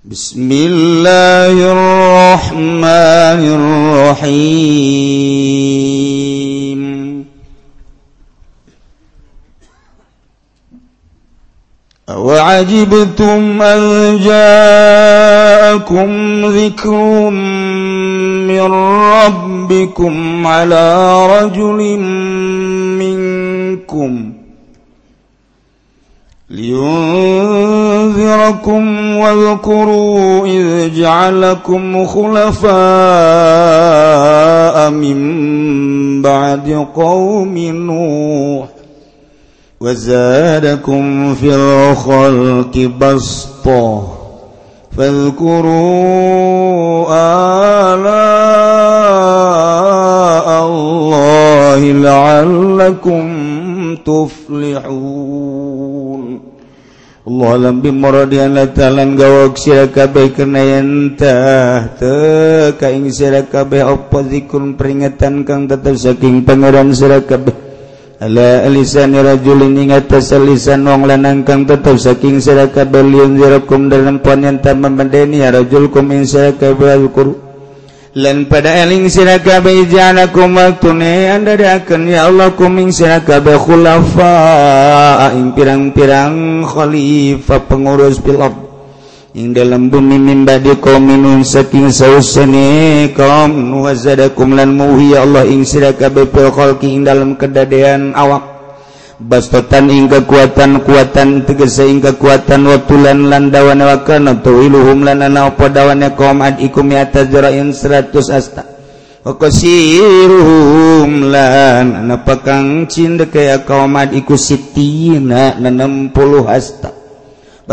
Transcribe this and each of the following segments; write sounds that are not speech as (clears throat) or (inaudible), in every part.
Bismillahirrahmanirrahim وعجبتم أن جاءكم ذكر من ربكم على رجل منكم؟ لينذركم واذكروا إذ جعلكم خلفاء من بعد قوم نوح وزادكم في الخلق بسطة فاذكروا آلاء الله لعلكم تفلحون Allahlam bimorodian latalan gawag sira kabeh kana yanta te kaing sira kabeh apa zikrun peringatan kang tetep saking pangeran sira kabeh ala lisan rajulin ing atas lisan wong lanang kang tetep saking sira kabeh liun zirakum dalam pon yang tambah rajul kum ing sira kabeh lan pada eling sirakabe janakum waktune anda akan ya Allah kuming sirakabe khulafa ing pirang-pirang khalifah pengurus pilot. Ing dalam bumi mimba di kaum minun saking sausane kaum wazadakum lan muhi ya Allah ing sirakabe pil khalqi ing dalam kedadean awak. bastotan ing kekuatan kuatan tegese ing kekuatan watulan lan dawane wakana tuwiluhum lan ana apa dawane kaum adikum miata jarain 100 asta. Wakasiruhum lan ana pakang kaya kaum ad iku sitina 60 asta.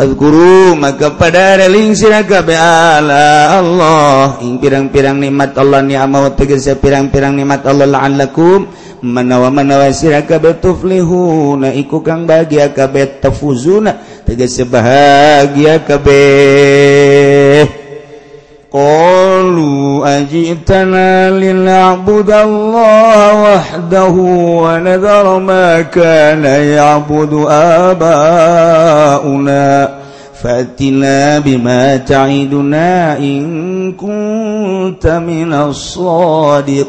guru maka pada reling sirakabe ala Allah. Ing pirang-pirang nikmat Allah ni mau tegese pirang-pirang nikmat Allah la'allakum manawa manawa sirakabe tuflihuna iku kang bahagia kabe tafuzuna tegese bahagia kabe Qul قالوا أجئتنا لنعبد الله وحده ونذر ما كان يعبد آباؤنا فأتنا بما تعدنا إن كنت من الصادقين.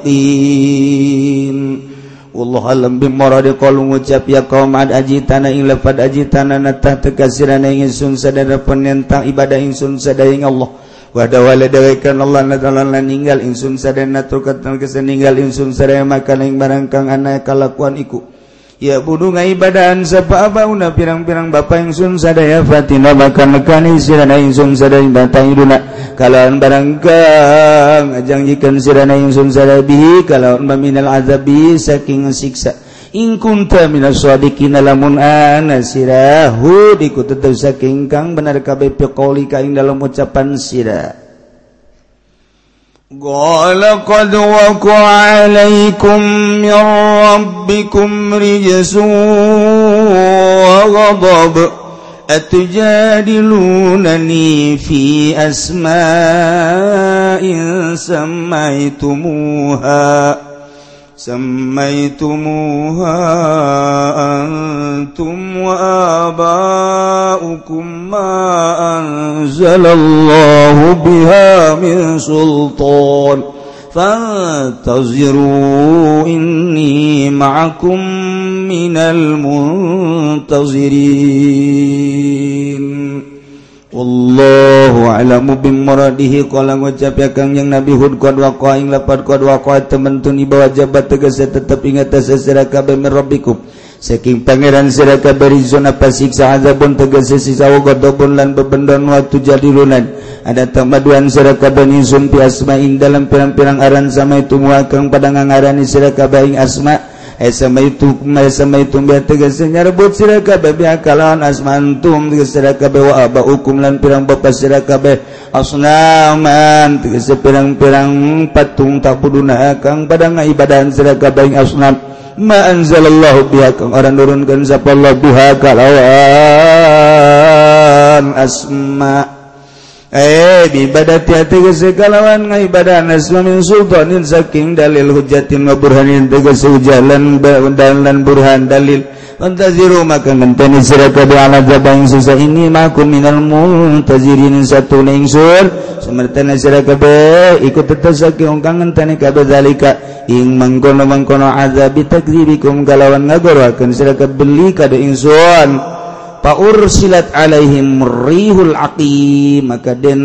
Allah alam bimoradi qalu ngucap ya qaum ad ajitana ing lafad ajitana natah tekasirana ingsun sadara penentang ibadah ingsun sadaya Allah wadawala dawekan Allah nadalan ninggal. Insun sadena turkatan kesan ninggal. Insun sadaya makan yang barang anak kalakuan iku. Ya budu ngaibadaan sapa apa una pirang-pirang bapa sun sadaya fatina bakal nekani sirana insun sadaya bata iduna. Kalauan barangkang ajang jikan sirana insun sadaya bihi kalauan maminal azabi saking siksa. ingkunta minasdikin lamun ana sirahu dikutu saking kang benar kabeh qoli kaing dalam ucapan sira. قال قد وقع عليكم من ربكم رجس وغضب أتجادلونني في أسماء سميتموها سميتموها أنتم وآباؤكم ما أنزل الله بها من سلطان فانتظروا إني معكم من المنتظرين Allahu a'lamu bimuradihi. Qala ngucap ya Kang yang Nabi Hud qad waqa ing lapat qad waqa tementun ibawa jabat tegas tetep ingat atas ka kabeh min saking pangeran sira beri zona pasiksa azabun tegas sisa godobun lan bebendon waktu jadi lunan. Ada tamaduan sira bani insun pi asma ing dalam pirang-pirang aran sama itu muakang padang ngarani sira kabeh asma' nyarebut siakalan asmantum diserakabewa hukum lan pirang bapak sirakabeh asnaman pirang-pirang patung takuduna kang pada nga siraka sirakabeh asnam ma'anzalallahu biha kang orang nurunkan sapallahu biha kalawan asma' Eh ibadat tegese kalawan nga ibadah Islamin Sultanin saking dalil hujatin waburhanin tegas jalan dalan burhan dalil. Antaziru maka ngenteni sira kabeh ala jabang susah ini maku minal muntazirin satu ningsur semertana sira kabeh ikut tetesake ungkang ngenteni kabeh zalika. Ing mangkono-mangkono azab takdirikum kalawan ngagoroakeun sira kabeh beli kada ingsun silat alaihim rihul aqi maka den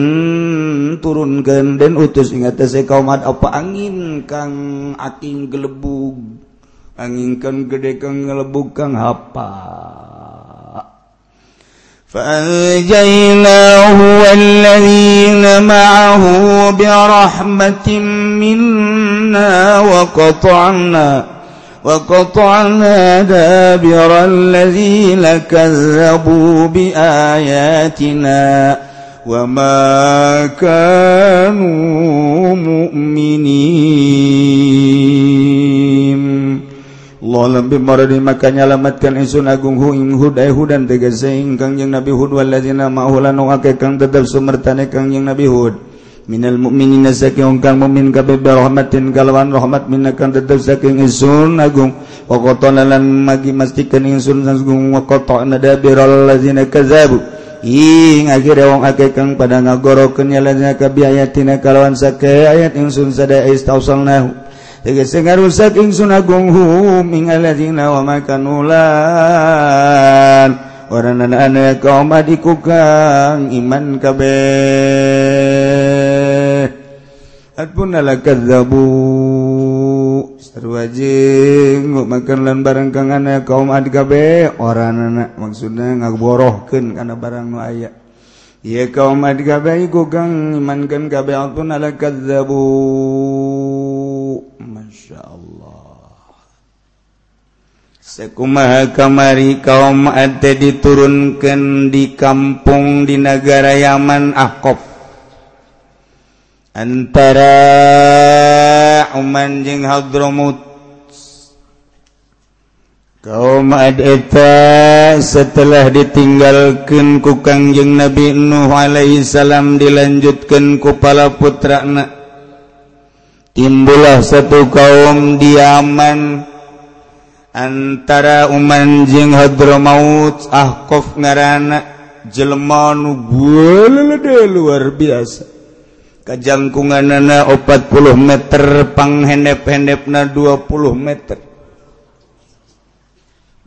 turunkan den utus ingat saya kaum apa angin kang aking gelebug anginkan gede kang ngelebuk kang hapa فأنجيناه والذين معه برحمة منا وقطعنا وقطعنا دابر الذين كذبوا بآياتنا وما كانوا مؤمنين lebih makanya lamatkan insun agung hudan tegasingkang yang nabi Hudwalazina maulang tetap sumertan kang yang nabi Hud minal mukminin kang mu'min mukmin kabe rahmatin kalawan rahmat minakan tetep saking ingsun agung. Wa qatalan magi mastikeun insun sagung wa qata'na dabiral ladzina kazabu. Ing akhirnya wong akeh kang pada ngagorokeun ya ladzina kabiayatina kalawan sake ayat insun sada istausalnahu. Tegese ngarusak ingsun agung hum ing alladzina wa makanulan orang anak-anak kaum adikku kang iman kabeh. Adpun nalakadzabu sarwajing makanlan barang kang ana kaum adgabe oranana. Maksudna ngaborohkeun kana barang nu aya. Ieu kaum adgabe iku kang imankeun kabe adpun nalakadzabu masyaallah Sekumaha kamari kaum ate diturunkan di kampung di negara Yaman Akob antara uman jeung hadramut kaum Adeta setelah ditinggalkan ku Kangjeng Nabi Nuh alaihi salam dilanjutkan kepala putrana. Timbullah satu kaum diaman. Antara Oman jeung Hadromaut Ahqaf ngarana jelma nu luar biasa. kajangkunganana 40 meter panghendep-hendep na 20 meter.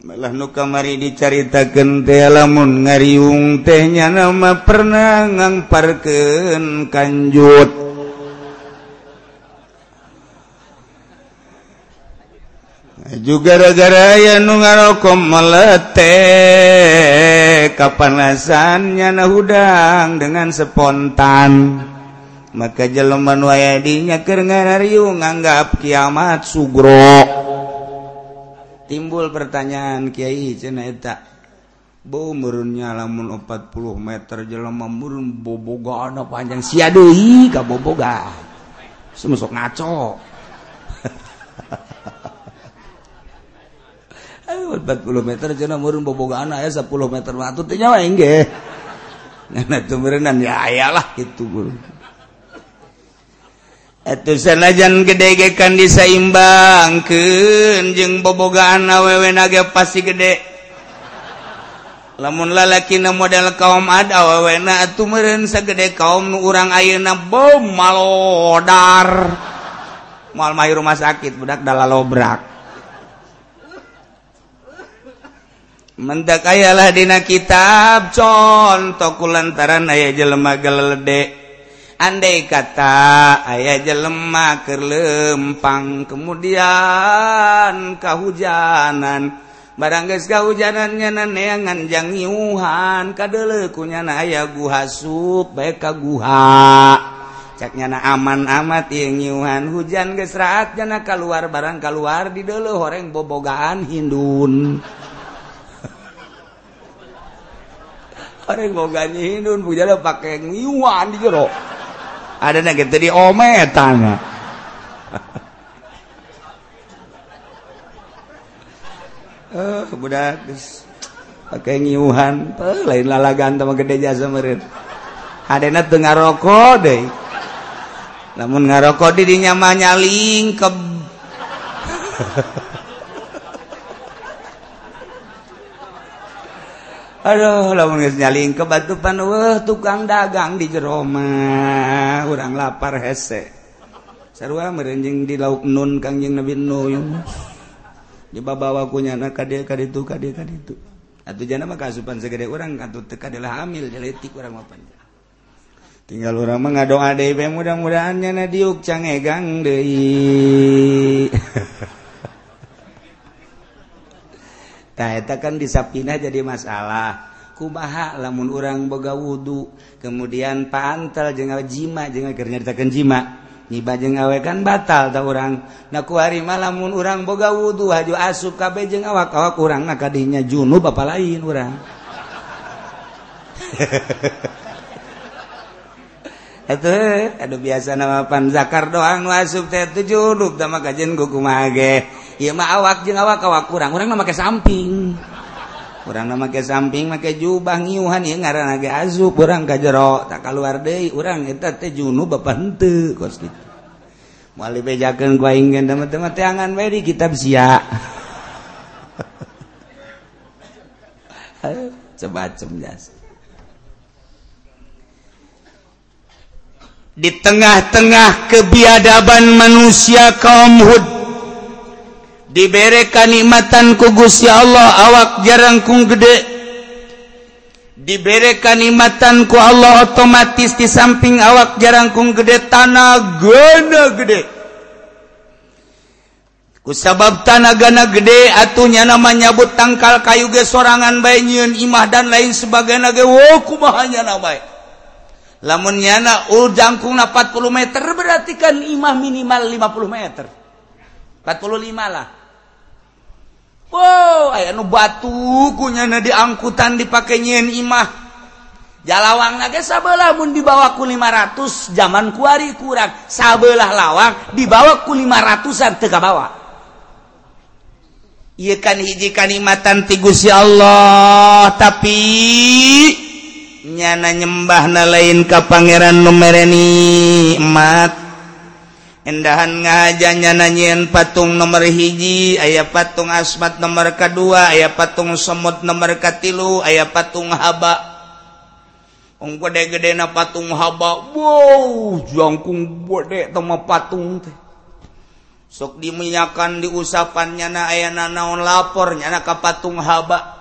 Malah nu kamari dicaritakeun teh lamun ngariung tehnya nama pernah ngangparkeun kanjut. Juga gara-gara ya nu ngarokom melete kapanasannya na hudang dengan spontan. maka jeleman waya dinyaker ngarario nganggap kiamat sugro timbul pertanyaan Kiai ceneta Bo merunnya lamun 40 meter jelema murun boboga anu panjang sia deui ka boboga. semusok ngaco. (laughs) Ayo 40 meter jelema murun boboga ana aya 10 meter waktu teh nyawa enggak Nah, tumerenan ya ayalah itu. Atusan lajan gede ge kan disaimbang jeung bobogaan awewe naga pasti gede. Lamun lalaki model kaum ada awewe na atuh meureun sagede kaum nu urang ayeuna bom malodar. Mal mahir rumah sakit budak dalalobrak. mendak ayalah dina kitab contoh kulantaran aya jelema geledek. andai kata ayah jelemah kelempang kemudian kehujanan barangges kehujanannya naneangan jangiuhan kadelekunya na ayah guha sup baik kaguha cak na aman amat yengiuhan hujan gesraat jana keluar barang keluar di dulu horeng bobogaan hindun. (laughs) Horeng bobogaan hindun bujala pakai ngiuhan di jero. ada na gitu di ometan oh, (laughs) eh budak pakai ngiuhan. Eh lain lalagan sama gede jasa meureun. Adena teu ngarokok deui lamun ngarokok di dinya mah nyaling ke (laughs) Aduh launnyalin ke batupan uh tukang dagang di jeroma. Urang lapar hesek sarwa merenjing di lauk nun Kangjing Nabi Nuyung ka anak ka ditu ka kadek ka ditu atuh jana maka asupan segede orang atau teka adalah hamil jeletik orang apa tinggal orang mah ngadoa deh mudah-mudahannya nadiuk cangegang deh (laughs) Taeta kan disapina jadi masalah. Kubaha lamun orang boga wudhu. Kemudian pantal jeng jima jeng akhirnya ditakan jima. Nyiba jeng awe kan batal tak orang. Nah kuari lamun orang boga wudhu haju asup kabe jeng awak awak orang. na kadinya junub apa lain orang. (laughs) Atuh, aduh biasa nama pan zakar doang asup teh tuh junub sama kajian kukumage. Ieu mah awak jeung awak awak kurang, urang mah make samping. Urang mah make samping make jubah ngiuhan ieu ngaranna ge azub urang ka jero tak keluar deui urang eta teh junub bapa henteu kos kitu. Moal dibejakeun ku aing geun teman-teman teangan bae di kitab sia. (laughs) Sebacem jas. Di tengah-tengah kebiadaban manusia kaum Hud diberi nikmatan ku Gusti Allah awak jarangkung gede. Diberi kanikmatan ku Allah otomatis di samping awak jarangkung gede tanah gana gede. Ku sabab tanah gana gede atunya nama nyabut tangkal kayu ge sorangan bae nyieun imah dan lain sebagainya ge wo kumahanya namanya lamun nyana ujangkung 40 meter berarti kan imah minimal 50 meter. 45 lah. Wow aya nu batukunya di angkutan dipakai nyiin imah. Jalawang naga sabeulah mun dibawaku 500 zaman kuari kurang. Sabelah lawang dibawaku 500an teu bawa. Ieu kan hiji kanikmatan ti Gusti Allah tapi nyana nyembah na lain ka Pangeran numereni mat. Endahan ngajanya nanyiin patung nomor hiji, ayah patung asmat nomor kedua, ayah patung semut nomor katilu, ayah patung haba. Ong gede-gede na patung haba, wow, jangkung bode tema patung teh. Sok diminyakan di usapannya na ayah nanaon lapor nyana ka patung haba.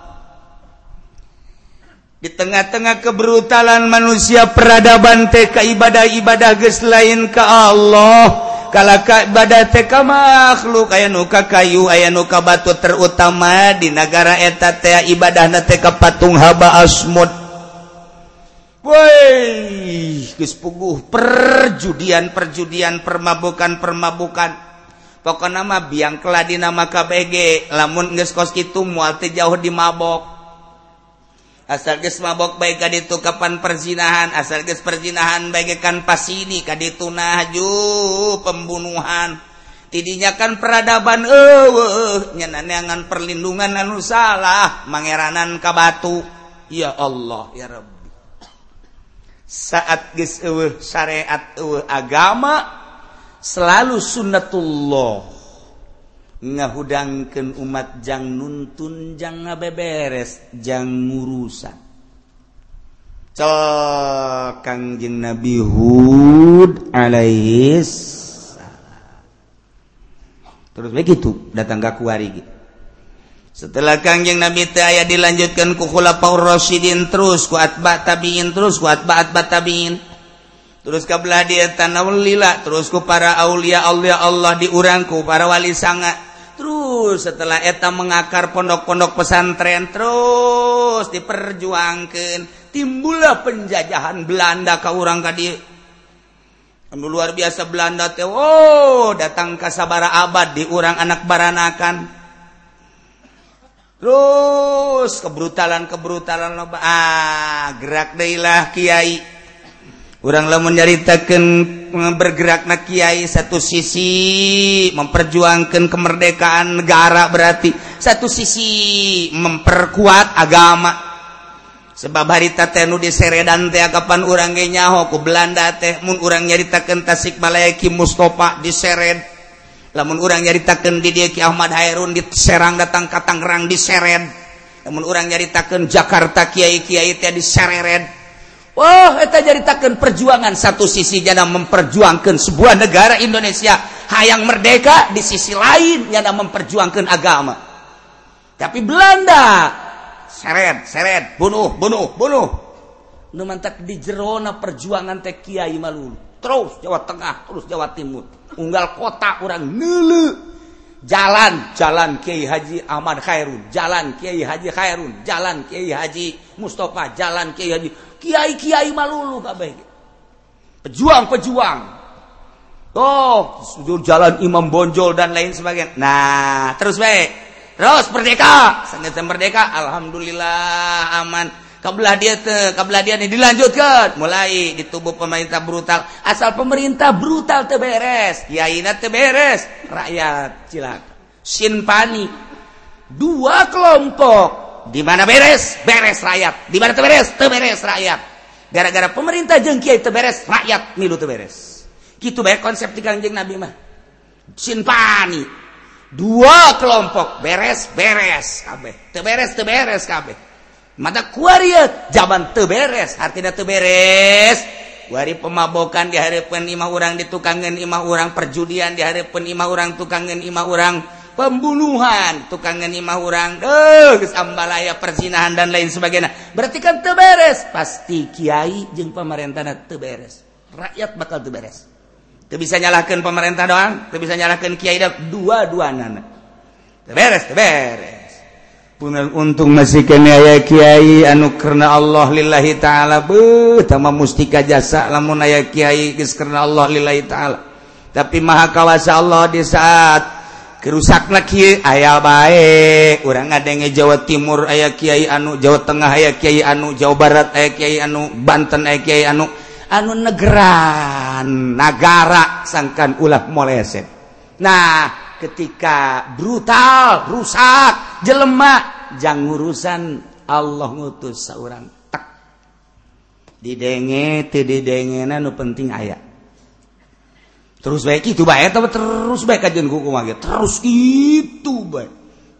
Di tengah-tengah keberutalan manusia peradaban teh ibadah-ibadah ges lain ke Allah. kalaka TK makhluk aya nuka kayu aya nuka batu terutama di negara eta T ibadah TK patung haba asmut woi perjudian perjudian permabukan permabukan pokok nama biang keladina nama KBG lamun nges kos itu muati jauh di mabok. asal mabok baik itu kapan perzinahan asal perzinahan bagaikan pas ini ka ditunju pembunuhan. Tidinyakan peradaban ewe nyenanangan perlindungan anu salah mangeranan ka batu. Ya Allah ya Rabbi. Saat geus eueuh syariat eueuh agama selalu sunnatullah. ngahudangkan umat jang nuntun jang ngabeberes jang ngurusan cel kangjeng Nabi Hud alaihis terus begitu datang ke kuari gitu. setelah kangjeng Nabi teh aya dilanjutkan ku khulafaur rasyidin terus ku atba tabiin terus ku atba atba tabiin. Terus kabelah dia tanawlila terus ku para aulia Allah Allah diurangku para wali sangat setelah eta mengakar pondok-pondok pesantren terus diperjuangkan timbullah penjajahan Belanda ke orang tadi anu luar biasa Belanda teh oh datang ke sabara abad di orang anak baranakan. Terus kebrutalan kebrutalan loba ah gerak deilah kiai. Lah menyaritakan bergerak na Kyai satu sisi memperjuangkan kemerdekaan negara berarti satu sisi memperkuat agama. Sebab harita tenu di Seredan teh kapan urang ge nyaho? Ku Belanda teh mun urang nyaritakeun Tasikmalaya Ki Mustofa di Sered lamun urang nyaritakeun di dieu Ki Ahmad Hairun di Serang datang ka Tangerang di Sered lamun urang nyaritakeun Jakarta Kiai Kiai teh di sered Oh, Wah kita ceritakan perjuangan. Satu sisi jana memperjuangkan sebuah negara Indonesia hayang merdeka di sisi lain jana memperjuangkan agama. Tapi Belanda seret seret bunuh bunuh bunuh. Nu mantap di jerona perjuangan teh Kiai Malulu terus Jawa Tengah terus Jawa Timur. Unggal kota orang nulu jalan jalan Kiai Haji Ahmad Khairun jalan Kiai Haji Khairun jalan Kiai Haji Mustafa. Jalan Kiai Haji Kiai Kiai Malulu kabeh pejuang pejuang oh jalan Imam Bonjol dan lain sebagainya. Nah terus baik. Terus merdeka. Sangat merdeka alhamdulillah aman. Kabelah dia te kabelah dia ini dilanjutkan. Mulai di tubuh pemerintah brutal. Asal pemerintah brutal teberes kiaina teberes rakyat cilaka sinpani. Dua kelompok di mana beres? Beres rakyat. Di mana teberes teberes rakyat. Gara-gara pemerintah jeng kiai teberes rakyat milu teberes gitu baik konsep tiga kanjeng nabi mah. Sinpani dua kelompok beres beres kabeh. Teberes teberes kabeh. Mata kuariat zaman teberes artinya teberes wari pemabokan di hari penima orang di tukangan imah orang perjudian di hari penima orang tukangan imah orang pembunuhan. Tukang ngenimah orang deh ambalaya perzinahan dan lain sebagainya. Berarti kan teberes pasti kiai jeung pemerintahna teberes rakyat bakal teberes teu bisa nyalahkan pemerintah doang teu bisa nyalahkan kiai doang. Dua-duanana teu beres teu beres. Punan untung masih kene aya kiai anu karena Allah lillahi taala. Beuh tama mustika jasa lamun aya kiai geus karena Allah lillahi taala. Tapi maha kawasa Allah di saat rusakna aya baik orang ngadenge Jawa Timur aya Kyai anu Jawa Tengah aya Kyai anu Jawa Barat aya Kyai anu Banten aya Kyai anu. Anu negeran negara sangkan ulah moleset. Nah ketika brutal rusak jelemak jangan urusan Allah ngutus seorang tak. Didenge tidak didenge nu penting ayat terus baik itu baik tapi terus baik kajian kuku mage terus itu baik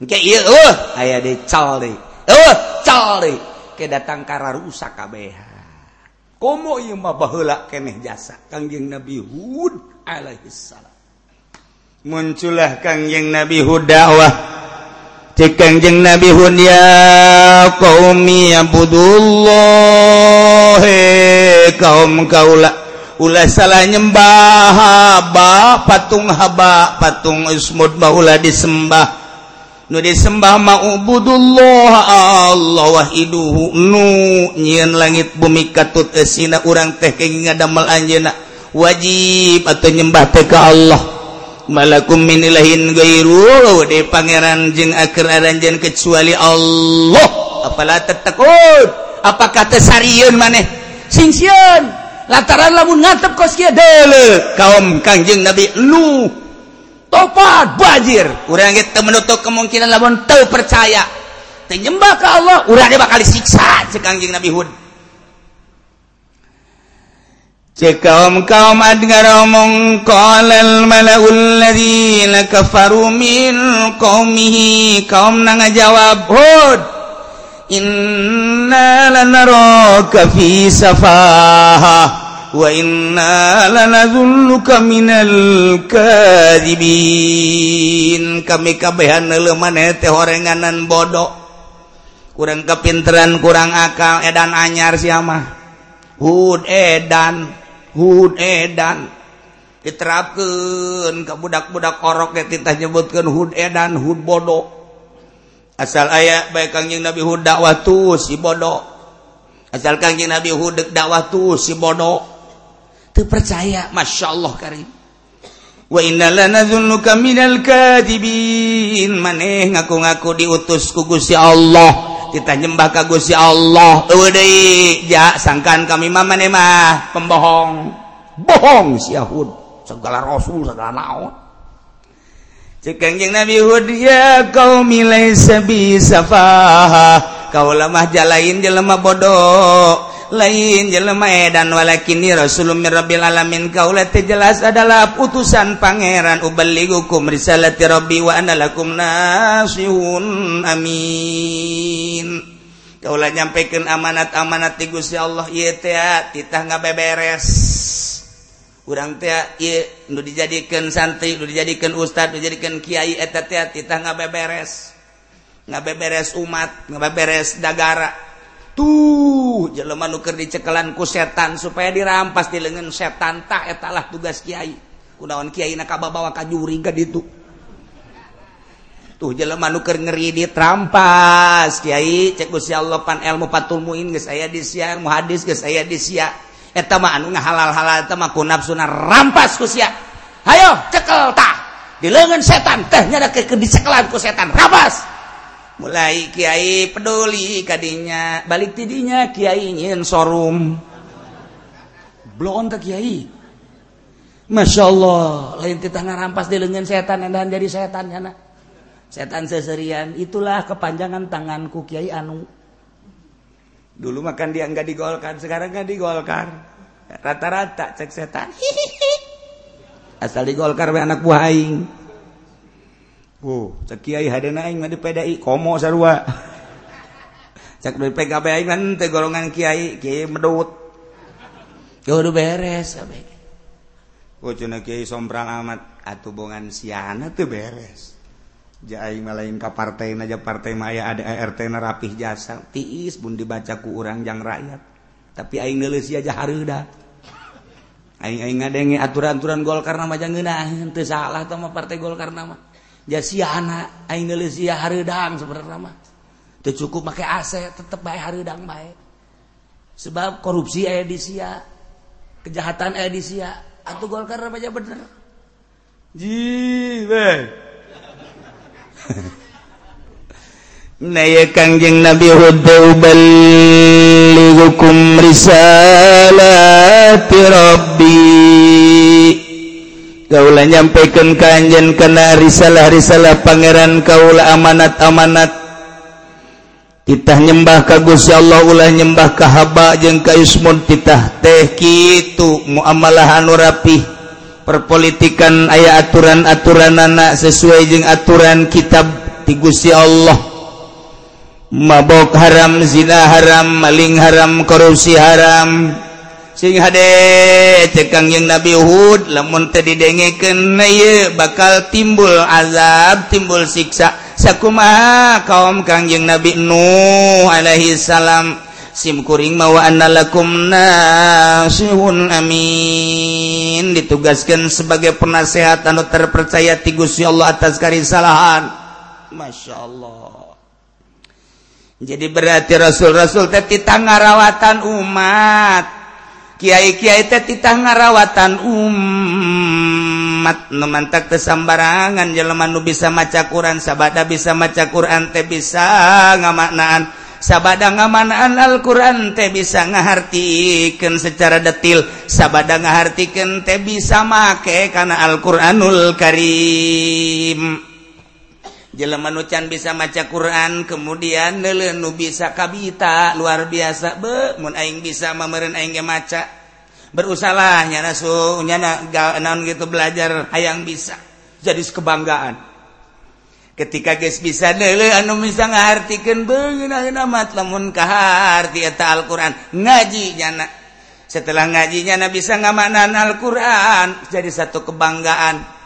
kayak iya uh ayah deh cal deh. Uh cal deh. Kayak datang kara rusak kabeh komo iya mah bahula keneh jasa kangjeng nabi hud alaihi salam. Muncullah kangjeng nabi hud dakwah. Cek kangjeng nabi hud ya kaumi abudullah kaum kaulah. Ulah salah nyembah haba patung haba patung ismud bahulah disembah. Nu disembah ma'ubudullah Allah wahiduhu nu nyian langit bumi katut esina urang teh kenging ngadamel anjeuna wajib atau nyembah teh ka Allah. Malakum min ilahin gairu oh, de pangeran jeung akeur aranjeun kecuali Allah. Apalah tetekut apakah tesarieun maneh? Singsian lataran lamun ngatep kos kia dele kaum kangjeng nabi lu topat bajir urang kita menutup kemungkinan lamun tahu percaya. Tenyembah ke Allah urang dia bakal disiksa cek kangjeng nabi hud. Cek kaum kaum adgar omong qalal malaul ladzina kafaru min qaumihi. Kaum nangajawab hud innalanaroka fi safaha wa inna lanadhunnuka minal kadhibin. Kami kabehan neuleumana teh horenganan bodoh kurang kepinteran kurang akal edan anyar sia mah. Hud edan hud edan. Diterapkeun ka budak-budak orok teh titah nyebutkeun hud edan hud bodoh asal aya baik Kangjeng Nabi Hud dakwah tu si bodoh. Asal Kangjeng Nabi Hud dakwah tu si bodoh. Teu percaya Masya Allah karim. Wa inna lanadhunnuka minal kadibin maneh ngaku-ngaku diutus ku Gusti Allah. Kita nyembah ka Gusti Allah. Eudeui ja sangkan kami mah maneh mah. Pembohong. Bohong si Yahud segala rasul segala naon. cekengjeng Nabi Hud ya kau milai safaha. Kau lemah jalain jelema bodoh. Lain jelema edan rasulun mir rabbil alamin. Kaulah jelas adalah putusan pangeran. Ubaligukum risalati rabbi wa ana lakum nasihun amin. Kaulah nyampaikan amanat-amanat ti Gusti Allah. Ieu teh titah ngabeberes kurang nu dijadikan santri nu dijadikan Ustadz dijadikan Kyai kita nggak beberes nggak beberes umat nggak beberes negara tuh keur nuker dicekelanku setan supaya dirampas di lengan setan tak etalah tugas Kiai. Kunaon Kiai nakaba bawa kajuri ka ditu. Tuh jelema nuker ngeri di Kiai cek Gusti Allah pan ilmu patul muin geus aya di sia muhadis geus aya di sia etamaan halal-hal ku nafsuna rampas kusia hayo cekel tah. Di lengan setan tehnya ada ke dicekelan ku setan rampas. Mulai kiai peduli kadinya balik tidinya kiai nyin sorum. Belum ke kiai. Masya Allah lain kita rampas di lengan setan dan jadi setan ya setan seserian itulah kepanjangan tanganku kiai anu. dulu makan dia nggak digolkan sekarang nggak digolkan. Rata-rata cek setan. (laughs) Asal digolkan oleh anak buah aing. Oh. Cek kiai hadena aing mah PDI komo sarua. (laughs) Cek dari PKB aing kan teh golongan kiai kiai medut. Ya udah beres abe oh cina kiai sombrang amat. Atubongan siana tuh beres. jaing malain ka partai aja partai maya ada ART na rapih jasa. Tiis pun dibaca ku urang yang rakyat. Tapi aing nulis aja hareuda aing aing ngadenge aturan-aturan Golkar nama aja ngeunaheun teu salah teh mah partai Golkar nama ja anak aing nulis ya hareudang sebenarnya mah. Teu cukup make aset tetep bae hareudang bae. Sebab korupsi aya di sia kejahatan aya di sia. Atuh Golkar nama aja bener. Ji weh. Naya Kangjeng Nabi Hud risalati Rabbi Kaula nyampaikan ka anjeun kana risalah-risalah pangeran kaula amanat-amanat kita nyembah ka Gusti Allah ulah nyembah ka haba jeung ka Yusmud titah teh kitu muamalah anu rapih perpolitikan aya aturan-aturan anak sesuai jeung aturan kitab tigusi Allah. Mabok haram zina haram maling haram korupsi haram. Sing hade cekang yang Nabi Hud lamun teu didengeken ieu bakal timbul azab timbul siksa. Sakumaha kaum Kangjeng Nabi Nuh alaihi salam simkuring mawalakum nashihun Amin. Ditugaskan sebagai penasehat anu terpercaya ti Gusti Allah atas karisalahan. Masya Allah. Jadi berarti rasul-rasul teh titah ngarawatan umat. Kiai-kiai teh titah ngarawatan umat. Nu mantak teh sambarangan jelema nu bisa maca Quran sabada bisa maca Quran teh bisa ngamaknaan sabada ngamanaan Alquran teh bisa ngahartikeun secara detil. Sabada ngahartikeun teh bisa make karena Alquranul Karim. Jeleman bisa maca Quran kemudian nele nu bisa kabita luar biasa be mun aing bisa mameren aing ge maca. Berusalah nyana su nyana naon gitu belajar hayang bisa. Jadi kebanggaan ketika guys bisa dele anu bisa ngahartikan amat lamun kaharti eta Alquran ngaji ngajinya setelah ngajinya na bisa ngamanan Alquran jadi satu kebanggaan.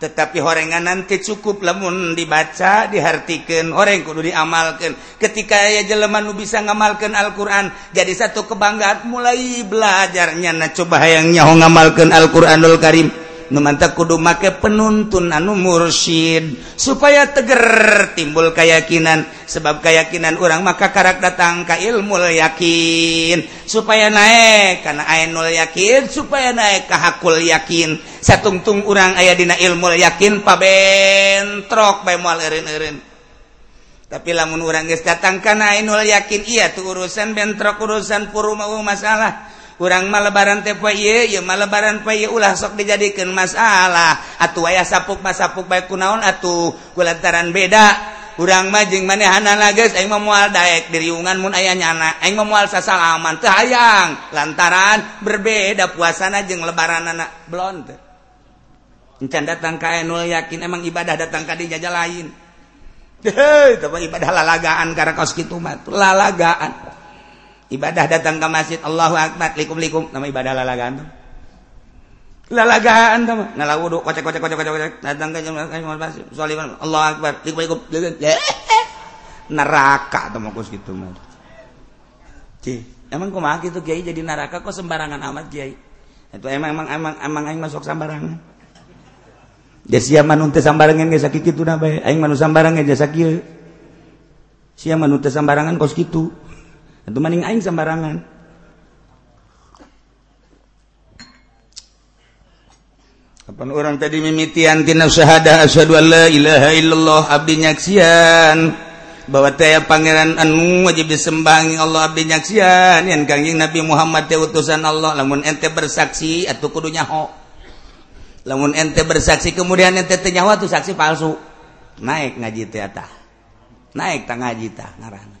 Tetapi horengan nanti cukup lemun dibaca dihartikan orang kudu diamalkan ketika ya jeleman nu bisa ngamalkan Alquran jadi satu kebanggaan mulai belajarnya nah coba yang nyaho ngamalkan Alquranul Karim. numanta kudu make penuntun anu mursyid supaya teger timbul keyakinan. Sebab keyakinan orang maka karak datang ka ilmu yakin. Supaya naik karena ainul yakin supaya naik ke hakul yakin. Satungtung orang ayah dina ilmu yakin pabentrok bae moal eureun-eureun. Tapi lamun orang guys datang karena ainul yakin iya tuh urusan bentrok urusan puruma masalah. kurang malebaran TPY malebaran pay ulah sok dijadikan masalah. Atuh aya sapuk masapuk baik kunaon atuh kulantaran beda. Kurang majeng manehana nages eng memual daek diriungan mun aya nyana. Eng memual sasalaman teh hayang. Lantaran berbeda puasana jeung lebaran anak teh. Encan datang ka nul yakin emang ibadah datang ka dijajah lain. Hei, ibadah lalagaan karena kaos kitu mah lalagaan. Ibadah datang ke masjid Allahu akbar likum-likum. Nama ibadah lalagaan tuh. Lalagaan tuh. Ngalah wudu kocek kocek kocek kocek kocek. Datang ke masjid. Sholivan Allahu akbar likum-likum. Neraka tuh mau gitu mah Cih, emang kumaha gitu kiai jadi neraka? Kok sembarangan amat kiai? Itu emang emang emang emang aing masuk sembarangan. Sia manun sambarangan ge sakit kitu na bae aing manu sambarangan jasa kieu sia manu sambarangan kos kitu Itu maning aing sembarangan. Kapan orang tadi mimitian tina syahada asyhadu an la ilaha illallah abdi nyaksian. Bahwa teh pangeran anu wajib disembahi Allah abdi nyaksian. Yang kangjeng Nabi Muhammad teh utusan Allah lamun ente bersaksi atau kudu nyaho. Lamun ente bersaksi kemudian ente teh nyaho tuh saksi palsu. Naik ngaji teh naik tang ngaji ta ngarana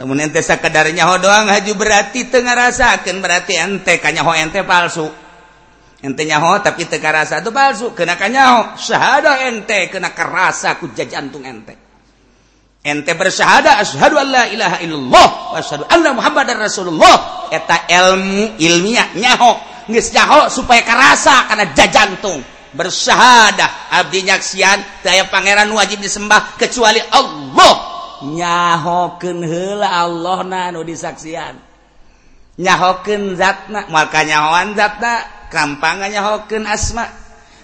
namun ente sakadarnya ho doang haju berarti tengah rasakan berarti ente kanyaho ente palsu. Ente nyaho tapi teka rasa itu palsu kena kanyaho syahada ente kena kerasa ku jantung ente. Ente bersyahada asyhadu an la ilaha illallah wa asyhadu anna muhammadar rasulullah. Eta ilmu ilmiah nyaho. Geus nyaho supaya kerasa karena jajantung. Bersyahadah abdi nyaksian daya pangeran wajib disembah kecuali Allah. nyahoken hela Allah nanu disaksian. Nyahoken zatna maka nyahoan zatna gampang nyahoken asma.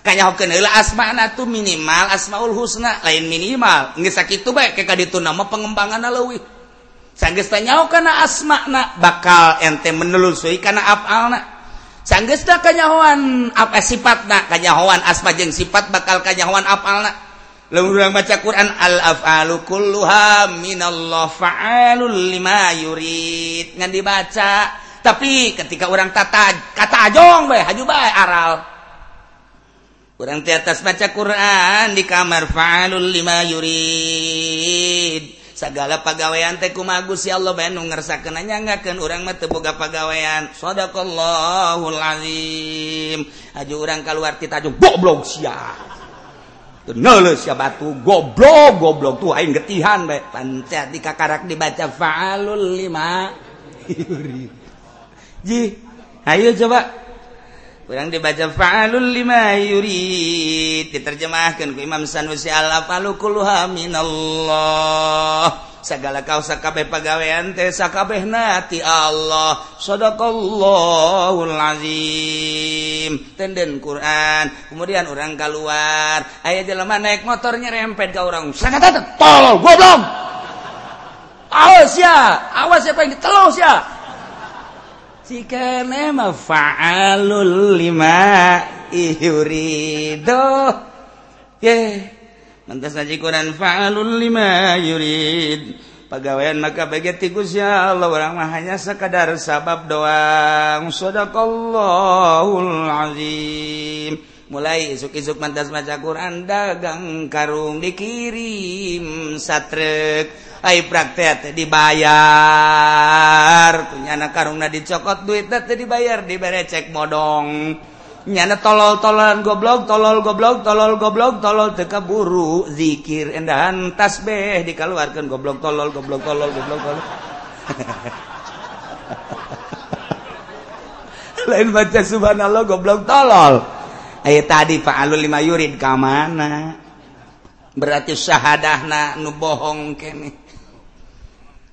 Kanyahoken hela asma na tuh minimal asmaul husna lain minimal. Nggak sakit baik keka itu nama pengembangan lewi sanggeus tanyaho kana asma na bakal ente menelusui kana afalna. Sanggeus da kanyahoan apa eh, sifat na kanyahoan asma jeung sifat bakal kanyahoan afalna. orang baca Quran al afalu kulluha minallah faalul lima yurid. Ngan dibaca. Tapi ketika orang tata kata ajong bae haju bae aral. Orang di atas baca Quran di kamar faalul lima yurid. Segala pegawaian teh kumagus ya Allah bae nu ngersakeun nyangakeun urang mah teu boga pegawaian sadaqallahul azim. Haju urang kaluar ti tajung goblok sia. batu goblok goblok tuh aing getihan bae pancet di kakarak dibaca fa'alul lima. (laughs) Ji ayo coba. kurang dibaca faalul lima yurid. Diterjemahkan ku Imam Sanusi alafalukulha minallah. Segala kau sakabeh pagawean teh sakabeh nati Allah. Sadaqallahul azim. Tenden Quran. Kemudian orang keluar aya jelema naik motornya rempet ke orang sakata tolol goblok. Awas ya awas siapa yang ditelus ya. Cikana mafa'alul lima yurido. Ye. Mentas ngaji Quran fa'alul lima yurid. Pegawaian maka bagi tikus ya Allah orang mah hanya sekadar sabab doang. Sadaqallahul azim. mulai isuk-isuk mantas maca Quran dagang karung dikirim satrek. Ay praktek dibayar. Punyana karungna dicokot duit teh dibayar. Dibere cek modong nyana tolol-tololan goblok tolol goblok tolol goblok tolol teka kaburu. Zikir endahan tasbih dikaluarkeun goblok tolol goblok tolol goblok tolol. (laughs) Lain baca subhanallah goblok tolol. Ayo tadi Paklul lima yurid ke mana berarti syahadah nu bohong kene.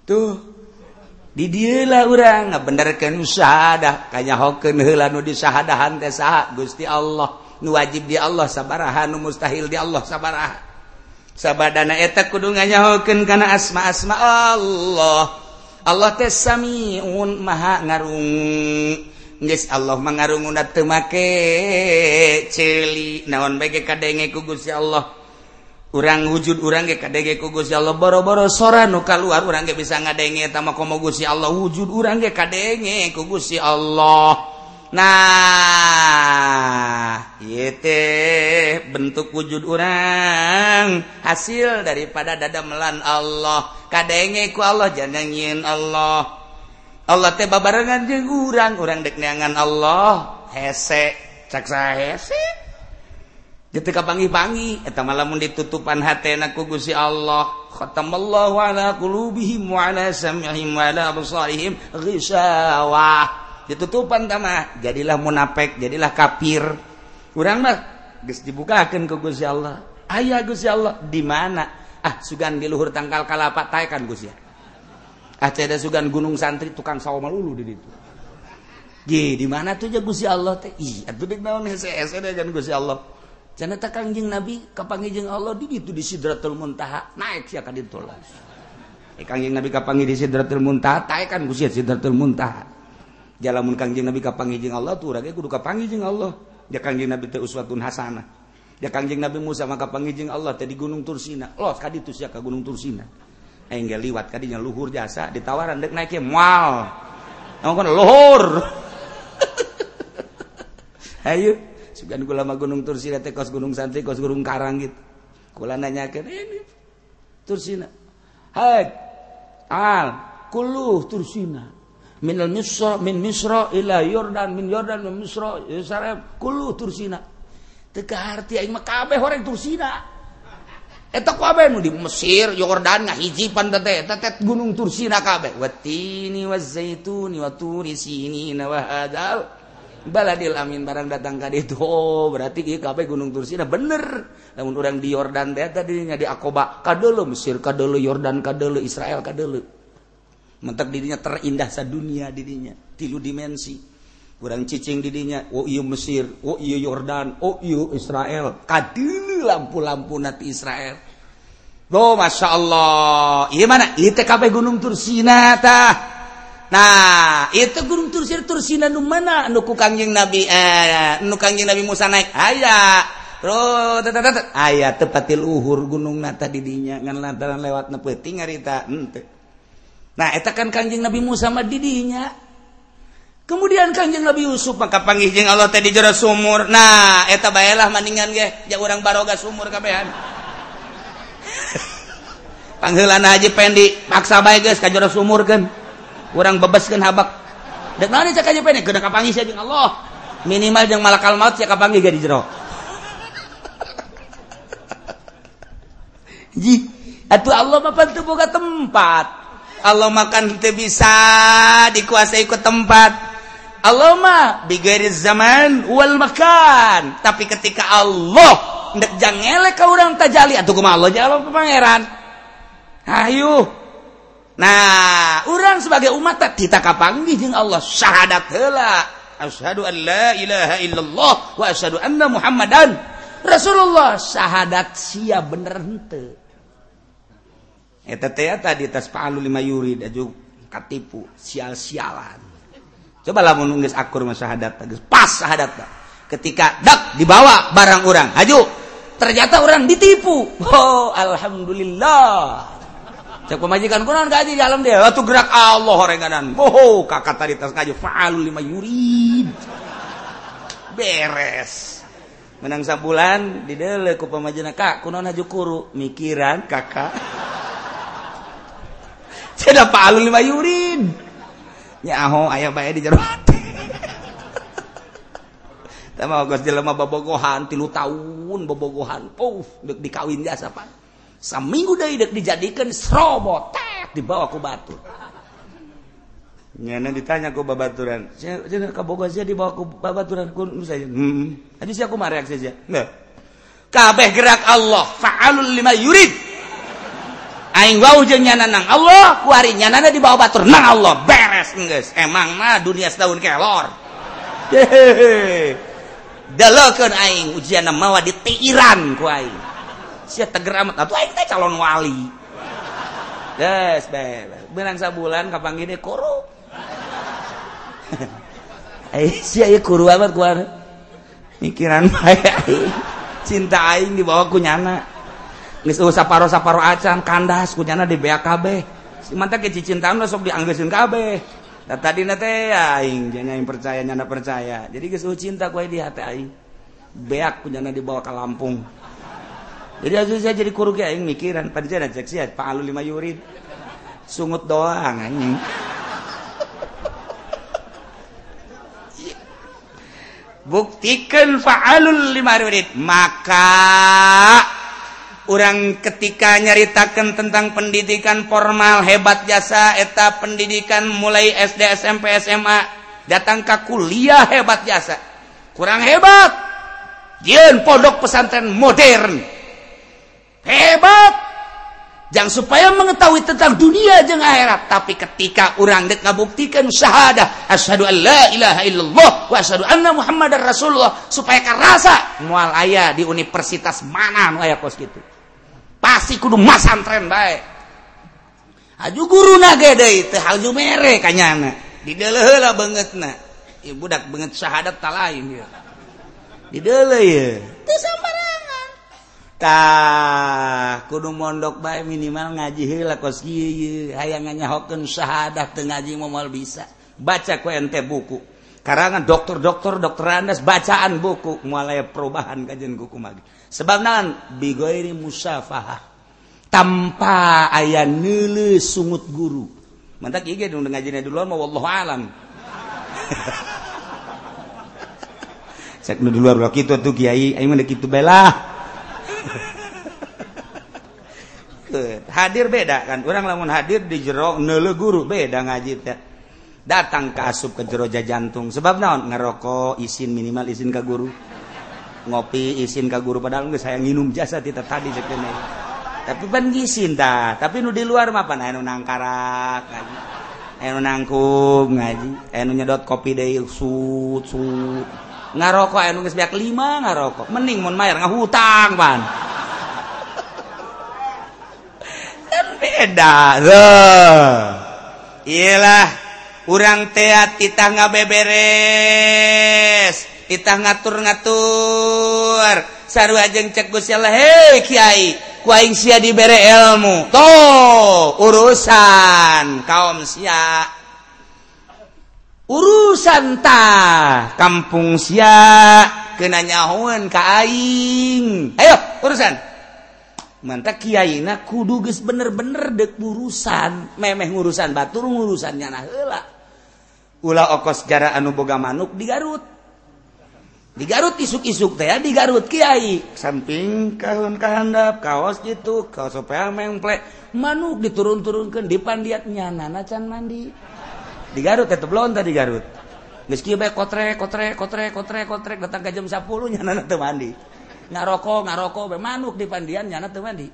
Tuh didilah orang benerkan usahadah kayaknya hoken hela nu disahadahan teh saha? Gusti Allah. Nu wajib di Allah sabaraha? Nu mustahil di Allah sabaraha? Sabadana eta kudu nganyahokeun kana asma-asma Allah. Allah teh samiun maha ngarung Yes, Allah mengarungun temake celi. Naon baik kadenge kugus ya Allah? Urang wujud urang ge kadenge kugus ya Allah. Boro-boro sora nu keluar urang ge bisa ngadenge tama komo Gusti Allah. Wujud urang ge kadenge kugus ya Allah. Nah yete bentuk wujud urang hasil daripada dada melan Allah. Kadenge ku Allah jangan Allah. Allah teh babarengan jeung urang. Urang dek neangan Allah. Hese. Cak hese? Jadi kapangi-pangi eta malamun ditutupan hatena ku Gusti Allah. Khatamallahu ala qulubihim wa ala sam'ihim wa ala absarihim ghisawah ditutupan tama jadilah munafik jadilah kafir. Urang mah geus dibukakeun ku Gusti Allah. Aya Gusti Allah di mana? Ah sugan di luhur tangkal kalapa taekan Gusti Allah. ada sugan gunung santri tukang saw malulu di ditu Ge, di mana tuh jago si Allah teh? Ih atuh dek naon hese dengan Gusti Allah. Cenah teh kangjeng Nabi kapangi jeung Allah di ditu di Sidratul Muntaha naik sia ka ditu lah Eh kangjeng Nabi kapangi di Sidratul Muntaha taek kan Gusti Sidratul Muntaha. Jalamun kangjeng Nabi kapangi jeung Allah tuh urang kudu kapangi jeung Allah. Ya kangjeng Nabi teh uswatun hasanah ya kangjeng Nabi Musa maka pangi jeung Allah teh di Gunung Tursina. Los ka ditu sia ka Gunung Tursina. enggak liwat kadinya luhur jasa ditawaran dek naiknya mual. Ngomong luhur. (laughs) Ayo sugan gula lama gunung Tursina teh kos gunung santri kos gunung karang gitu. Kula nanyakeun eh, ini Tursina hai al kullu Tursina min al misra min misra ila yordan min yordan min misra yerusalem kullu Tursina teu arti aing mah kabeh horeng Tursina di Mesir Yodan hijipan Gunung Tursinakabeh watini wazaituni waturi sini nawahadal baladil amin barang datang ka itu oh, berarti ieu kabeh Gunung Tursina bener. Lamun urang di Yordan teh tadi nya di Akoba, kadeuleu Mesir kadeuleu Yordan kadeuleu Israel kadeuleu Mentak dirinya terindah sa dunia dirinya tilu dimensi. kurang cicing didinya oh iya Mesir. Oh iya Yordan. Oh iya Israel. Kadilu lampu-lampu nanti Israel. Oh, masya Allah. Iya mana? Itu kabeh gunung Tursina tah. Nah itu gunung Tursina Tursina nu mana? Nu ku kangjeng Nabi eh, nu kangjeng Nabi Musa naik. Aya. Terus aya tepatil uhur gunung nata didinya ngan lantaran lewat nepeuting ngarita. Ente nah eta kan kanjeng Nabi Musa mah didinya kemudian Kanjeng Nabi Yusuf maka panggihjeng Allah tadi jero sumur. Nah eta bayalah maningan ge ja urang baroga sumur kabehan. (laughs) Panggilan Haji Pendi paksa bae guys ka jero sumur kan. Urang bebaskeun habak. Dek naon cak Haji Pendi geuna kapanggih jeung Allah. Minimal jeung malakal maut cak kapanggih ge di jero. (laughs) Ji, atuh Allah mah pantu boga tempat. Allah makan kita bisa dikuasai ke tempat. Allahmah bigari zaman wal makan. Tapi ketika Allah ndak jangelek ka urang tajali atuh kumaha Allah jawab pangeran? Ayo nah orang sebagai umat kita kapanggih jeung Allah. Syahadat heula. Asyhadu an la ilaha illallah wa asyhadu anna muhammadan rasulullah. Syahadat sia bener henteu. Eta teh tadi tas palu lima yurid aju katipu sial-sialan. Cobalah menunggu akur masyarakat pas syahadat ketika dak dibawa barang orang. Haju. Ternyata orang ditipu. Oh alhamdulillah. Cek pemajikan kunan gaji dalam dia. Waktu gerak Allah orenganan. Oh kakak tadi tas ngaju fa'alu lima yuri beres. Menang sabulan di dele ku pemajikan. Kak kunan haju kuru. Mikiran kakak. Saya Pak Alun lima yurin. nyaho aya bae di jero hati (laughs) Tama geus jelema bobogohan tilu tahun bobogohan puh deuk dikawin jasa pan. Saminggu deui deuk dijadikeun serobot tet dibawa ku batur. Nyana ditanya ku babaturan, "Cenah ka bogas dibawa ku babaturan ku nu saya." Heeh. Adi sia kumaha reaksi sia? Nah. Kabeh gerak Allah fa'alul lima yurid. aing wau jeung nyananang Allah ku ari nyanana di bawah batur. Nang Allah beres geus. Emang mah dunia setahun kelor. Delekeun aing ujian mawa di ditiiran ku aing. Sia teger amat. Atuh aing teh calon wali. Geus beres benang sabulan kapanggih koro (laughs) aing sia ieu kuru amat ku mikiran bae aing. Cinta aing dibawa ku nyana. saparo-saparo acan kandas kunyana di BAKB mantap ke cicin tahun sok dianggesin KB nah, tadi nate aing jangan yang percaya nyana percaya. Jadi geus cinta kue di hati aing. Beak kunyana dibawa ke Lampung. Jadi aku saya jadi kurung ya aing mikiran tadi saya cek sih Pak Alu lima yurid. Sungut doang aing. buktikan fa'alul lima yurid maka orang ketika nyaritakan tentang pendidikan formal hebat jasa eta pendidikan mulai SD SMP SMA datang ke kuliah hebat jasa. Kurang hebat. Jen pondok pesantren modern. Hebat. Jangan supaya mengetahui tentang dunia jeung akhirat tapi ketika orang dek ngabuktikan syahadah asyhadu an la ilaha illallah wa asyhadu anna muhammadar rasulullah supaya kerasa mual ayah di universitas mana nu aya kos gitu pasti kudu masantren baik Aju guru na gede itu haju mere kanyana. Dideleheula banget na ya budak banget syahadat tak lain ya didele ya teu sembarangan. Tah kudu mondok bae minimal ngaji heula kos kieu hayang nyahokeun syahadat teu ngaji moal bisa. Baca ku ente buku. Karangan dokter-dokter dokter andas bacaan buku. Mulai perubahan kajian kuku magi. Sebab naon bigoiri musafahah tanpa ayah nile sungut guru. Mantak iya dong ngajinnya dulu mau wallahu alam. (laughs) Cek nu luar lo kitu tuh kiai, aing mah kitu bela. (laughs) hadir beda kan, orang lamun hadir di jero neule guru beda ngaji teh. datang ke asup ke jeroja jantung. Sebab naon? Ngerokok izin minimal izin ke guru. Ngopi izin ke guru. Padahal nggak saya nginum jasa kita tadi sekene tapi pan izin dah tapi nu di luar mah pan anu nangkarak ngaji. Anu nangkung ngaji. Anu nyedot kopi deh sut sut. Ngarokok anu nggak sebanyak lima ngarokok mending mau mayar ngahutang pan. (laughs) Kan beda loh iyalah. urang teat titah nga beberes titah ngatur-ngatur. Saru ajeng cegus ya hei kiai kuaing sia dibere ilmu. To urusan kaum sia. Urusan ta kampung sia. Kena nyahuan ka aing. Ayo urusan. Mantap na kudu geus bener-bener dek urusan. Memeh urusan batur urusannya nah heula. Ula okos jara anu boga manuk di Garut. Di Garut isuk-isuk teh di Garut Kiai. Samping kahun kahandap kaos gitu kaos supaya mengplek manuk diturun-turunkan di pandiat nyana nacan mandi. Di Garut teh belum tadi Garut. Geus kieu bae kotre kotre kotre kotre kotre datang ke jam 10 nyana teu mandi. Ngaroko ngaroko bae manuk di pandian nyana teu mandi.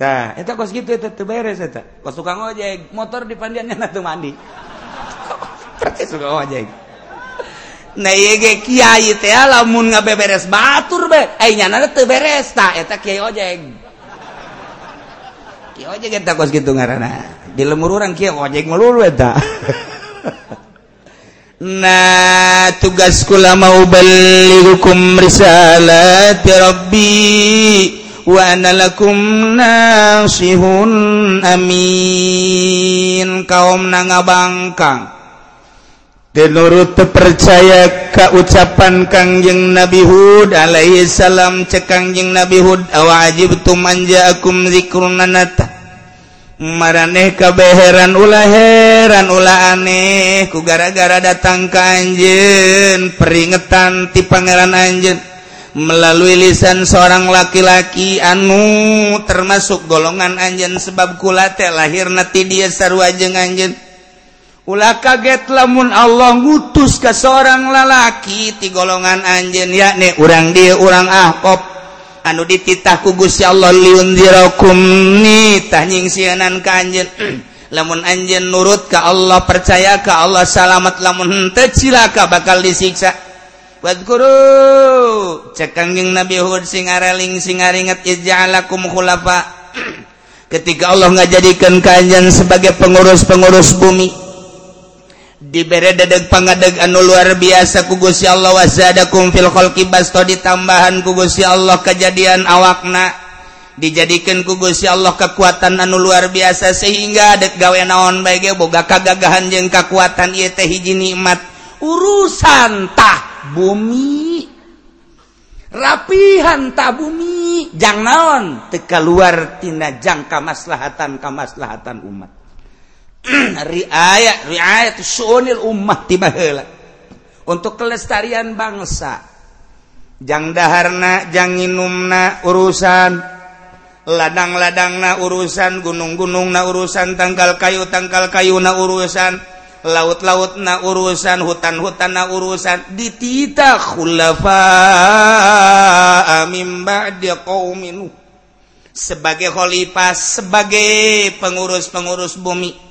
Tah eta kos gitu eta teu beres eta. Kos tukang ojek motor di pandian nyana teu mandi. (laughs) lamun nga beberes batur be teu beres gitu di lemur orang kiai ojek melulu eta. (laughs) Nah tugasku kula mau beli hukum risalah rabbi wa ana lakum nasihun amin. Kaum nangabangkang. Tenurut terpercaya ka ucapan Kangjeng Nabi Hud Alaihissalam cekangjeng Nabi Hud awajib tu manja akum zikrunanata maraneh kabeheran ulah heran ulah aneh ku gara-gara datang ka anjen peringatan ti pangeran anjen melalui lisan seorang laki-laki anu termasuk golongan anjen sebab kulate lahir nati dia sarua jeung anjen ulah kaget lamun Allah ngutus ke seorang lalaki ti golongan anjen yakni urang dia urang ahkop anu dititah ku Gusti Allah liunzirakum ni tanying sianan ka anjen (clears throat) lamun anjen nurut ka Allah percaya ka Allah selamat lamun henteu cilaka bakal disiksa. Buat guru cek Nabi Hud sing areling sing aringet ij'alakum khulafa. (clears throat) Ketika Allah ngajadikan kanjen sebagai pengurus-pengurus bumi dibere dedeg pangadeg anu luar biasa kugus ya Allah. Wazadakum fil khalqi basto ditambahan kugus ya Allah. Kejadian awakna dijadikan kugus ya Allah kekuatan anu luar biasa. Sehingga dek gawe naon baik boga kagagahan jeung kekuatan ieu teh hiji nikmat. Urusan tah bumi. Rapihan tak bumi. Jang naon? Teu luar tina jangka maslahatan kamaslahatan umat. (clears throat) ummah untuk kelestarian bangsa. Jang daharna jang inumna urusan. Ladang-ladang na urusan gunung-gunung na urusan tanggal kayu tanggal kayu na urusan. Laut-laut na urusan hutan-hutan na urusan. Ditita khulafa mimba dia kaum sebagai khalifah sebagai pengurus-pengurus bumi.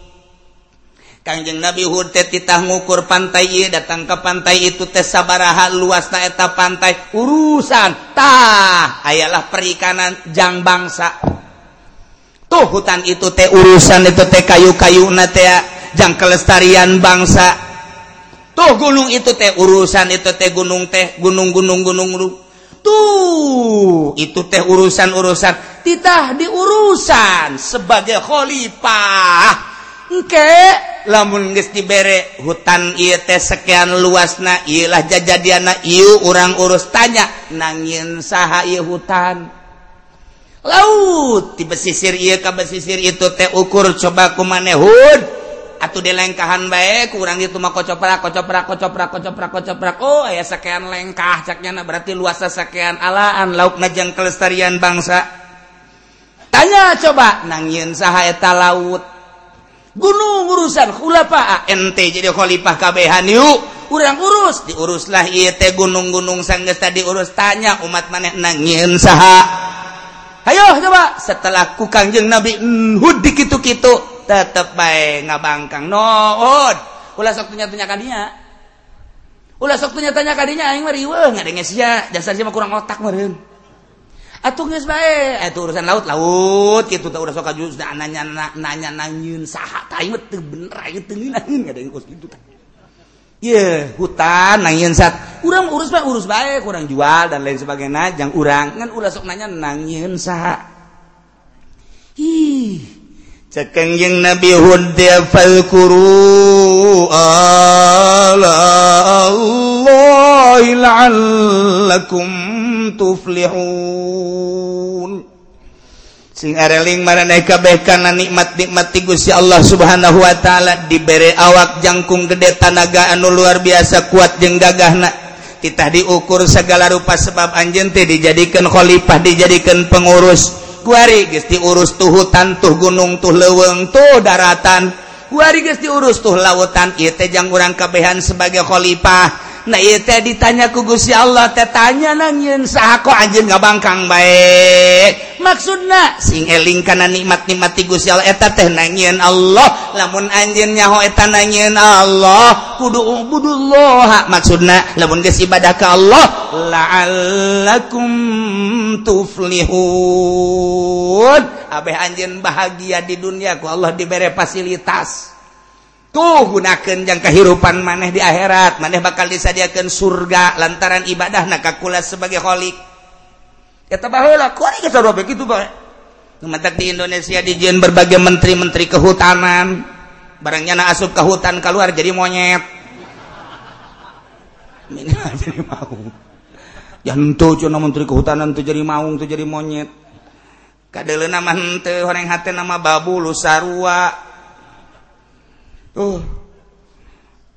Kangjeng Nabi Hud teh titah ngukur pantai ieu datang ke pantai itu teh sabaraha luasna eta pantai. Urusan tah ayalah perikanan jang bangsa. Tuh hutan itu teh urusan itu teh kayu-kayu jang kelestarian bangsa. Tuh gunung itu teh urusan itu teh gunung teh gunung-gunung gunung tuh itu teh urusan-urusan. Titah diurusan sebagai khalifah. Oke lamun geus diberre hutan IT sekian luas na lah jajadianna ieu orang urus tanya nangin saha hutan. Laut di pesisir ieu ka pesisir itu teh ukur coba ku manehud atau dilengkahan bae baik kurang itu mah kocoprak kocoprak kocoprak kocoprak kocoprak. Oh ya sekian lengkah caknya berarti luasa sekian alaan. Lauk najang kelestarian bangsa. Tanya coba nangin saha eta laut? gunung urusan khulafa ah, ente jadi khalifah kabehan yuk urang urus diuruslah ieu teh gunung-gunung sanggeus tadi urus tanya umat maneh nangin saha. Ayo coba. Setelah ku kangjeng nabi hud dikitu-kitu tetep bae ngabangkang. Nood ulah sok tanya-tanya ka dia ulah sok tanya-tanya ka dia aing mah riweuh ngadenge sia. Dasar mah kurang otak meureun. Atuh geus bae eta urusan laut laut kitu teh udah sok kajus nanya nanya nanyeun saha tah ieu teu bener ieu teu nanyeun ngadeng kos kitu tah Iya, hutan nanyeun sat. Urang urus bae urus bae, kurang jual dan lain sebagainya. Jang urang ngan ulah sok nanya nanyeun saha. Ih, cekeng jeung Nabi Hud dia falkuru ala Allah tuflihun. Sing areling maraneh kabeh kana nikmat-nikmat ti Gusti Allah Subhanahu wa taala. Dibere awak jangkung gede tanaga anu luar biasa kuat jeung gagahna. Titah diukur segala rupa sebab anjeun teh dijadikeun khalifah dijadikeun pengurus. Kuari geus diurus tuh hutan tuh gunung tuh leuweung tuh daratan. Kuari geus diurus tuh lautan. Ieu teh jang urang kabehan sebagai khalifah. Nah teh ditanya ku Gusti Allah teh tanya nanyin saha kok nggak bangkang baik? Maksudna sing eling kana nikmat nikmat ti Gusti Allah eta teh nangin Allah. Lamun anjeun nyaho eta nanyin Allah. Kudu ubudullah maksudna lamun geus ibadah ka Allah la'allakum tuflihun. Abeh anjeun bahagia di dunia ku Allah dibere fasilitas. tuh gunakan yang kehidupan maneh di akhirat maneh bakal disadiakan surga lantaran ibadah nakakula sebagai holik ya tabahulah kuari kita robek itu baik Numantak di Indonesia dijen berbagai menteri-menteri kehutanan. Barangnya na asup ke hutan keluar jadi monyet. Minimal (laughs) jadi maung. Jantu menteri kehutanan tuh jadi maung tuh jadi monyet. Kadele nama hente horeng hati nama babu lusarua. tuh.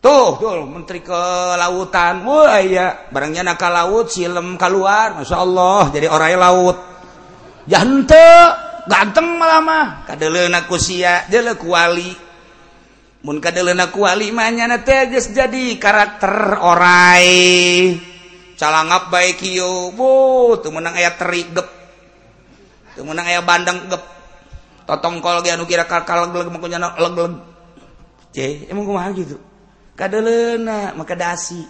Tuh, tuh menteri ke lautan Wah, iya. barangnya nak laut silem keluar. Masya Allah jadi orang laut. Jante ganteng malah malamah kadelena kusia dele kuali. Mun kadelena kuali mah teh geus jadi karakter orai. Calangap bae kieu. Bu teu meunang aya teri gep. Teu meunang aya bandeng gep. Totongkol ge anu kira kalkal leg leg gitu. Kadalena, maka dasi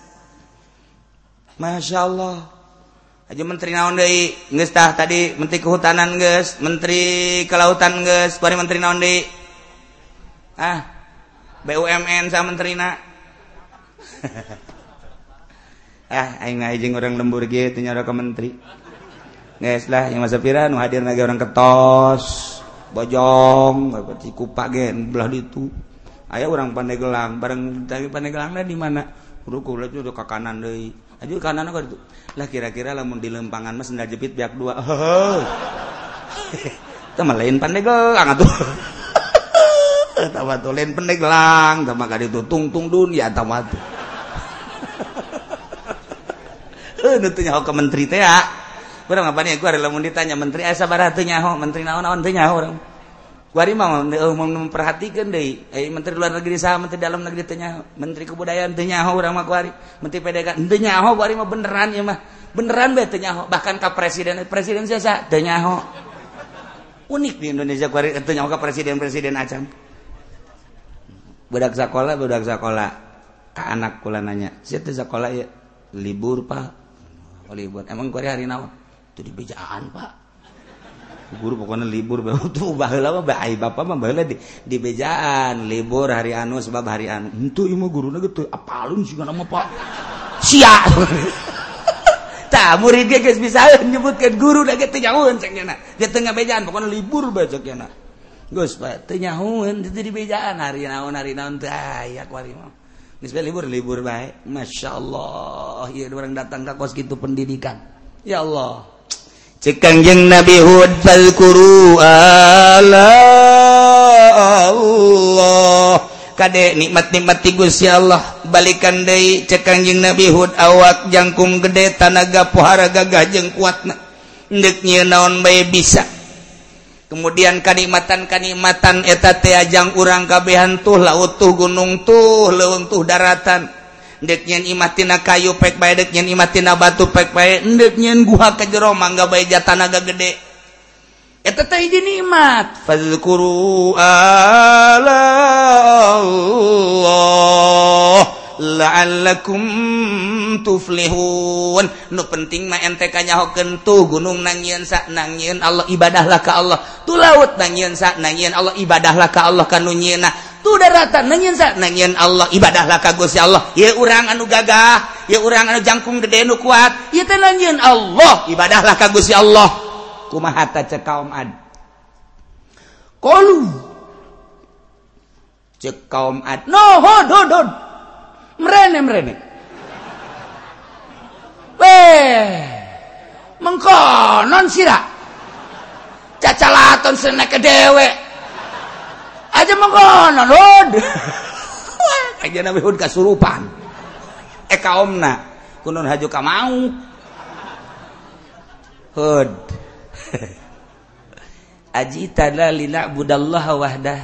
Masya Allah. Aja menteri naon deui? Geus tah tadi menteri kehutanan geus menteri kelautan geus bari menteri naon deui? Ah BUMN sama menteri na (laughs) ah aing ngajeng orang lembur gitu nyara ka menteri. Guys lah yang masa pira nu hadir lagi orang ketos bojong berarti kupak gen belah itu ayah orang pandai gelang bareng tapi pandai gelangnya di mana? Ruku lah udah ke kanan deh aja kanan apa itu? Lah kira-kira lah mau di lempangan mas ndak jepit pihak dua. (laughs) Itu lain pandai gelang tuh (laughs) tawa tuh lain pandai gelang sama kali itu tung tung dunia tawa tuh. (laughs) Nutunya ke menteri teh ya. Kurang apa nih? Gue mau ditanya menteri asa baratu nyaho? Menteri naon naon teh nyaho? Orang Gua mah mau memperhatikan deh, eh menteri luar negeri sah, menteri dalam negeri teh nyaho, menteri kebudayaan teh nyaho orang mah kuari, menteri PDK teh nyaho kuari mah beneran ya mah, beneran be teh nyaho, bahkan ka presiden presiden siasa teh nyaho. Unik di Indonesia kuari teh nyaho ka presiden presiden acan. Budak sekolah budak sekolah ka anak kula nanya, "Sia teh sekolah ya libur, Pak?" Oh, libur. Emang kuari hari naon? itu di bejaan pak guru pokoknya libur (laughs) tuh baheula mah bae bapak mah baheula di, di bejaan. Libur hari anu sebab hari anu. Itu ieu mah guruna gitu apalun sih nama Pak? Sia! (laughs) Tah murid ge geus bisa (laughs) nyebutkeun guru da ge teu nyahueun cenah di tengah bejaan pokoknya libur bae cenah Gus Pak teu itu di bejaan. Hari naon hari naon teh aya kuari mah. Geus libur libur bae. Masyaallah ieu orang datang ka kos kitu pendidikan. Ya Allah. cekangjeng Nabi Hud falkuru ala Allah. Kadek nikmat-nikmat ti Gusti Allah balikan deui cekangjeng Nabi Hud awak jangkung gede tanaga pohara gagah jeung kuatna ndeuk naon bae bisa. Kemudian kanikmatan-kanikmatan eta teh ajang urang kabehan tuh laut tuh gunung tuh leuntuh daratan. deknyen imatina kayu pek bae deknyen imatina batu pek bae deknyen guha ke jero mangga bae jatanaga gede. Eta teh hiji nikmat fadzkuru ala Allah la'allakum tuflihun. Nu penting mah ente kanyahokeun tuh gunung nangieun sa nangieun Allah ibadahlah ka Allah. Tu laut nangieun sa nangieun Allah ibadahlah ka Allah kanu nyieunah nyieuna daratan nangin Allah ibadahlah kagus ya Allah. Ya urang anu gagah ya urang anu jangkung gede nu kuat. Ya tenangin Allah ibadahlah kagus ya Allah. Kumaha ta cek kaum ad? Qalu cek kaum ad. No hod hod hod merene merene. Weh mengkonon sira cacalaton senek dewek aja mengkonon hud (laughs) aja nabi hud kasurupan. Eh, Eka omna kunun haju kamau. Hud. (laughs) Aji tala lila budallah wahdah.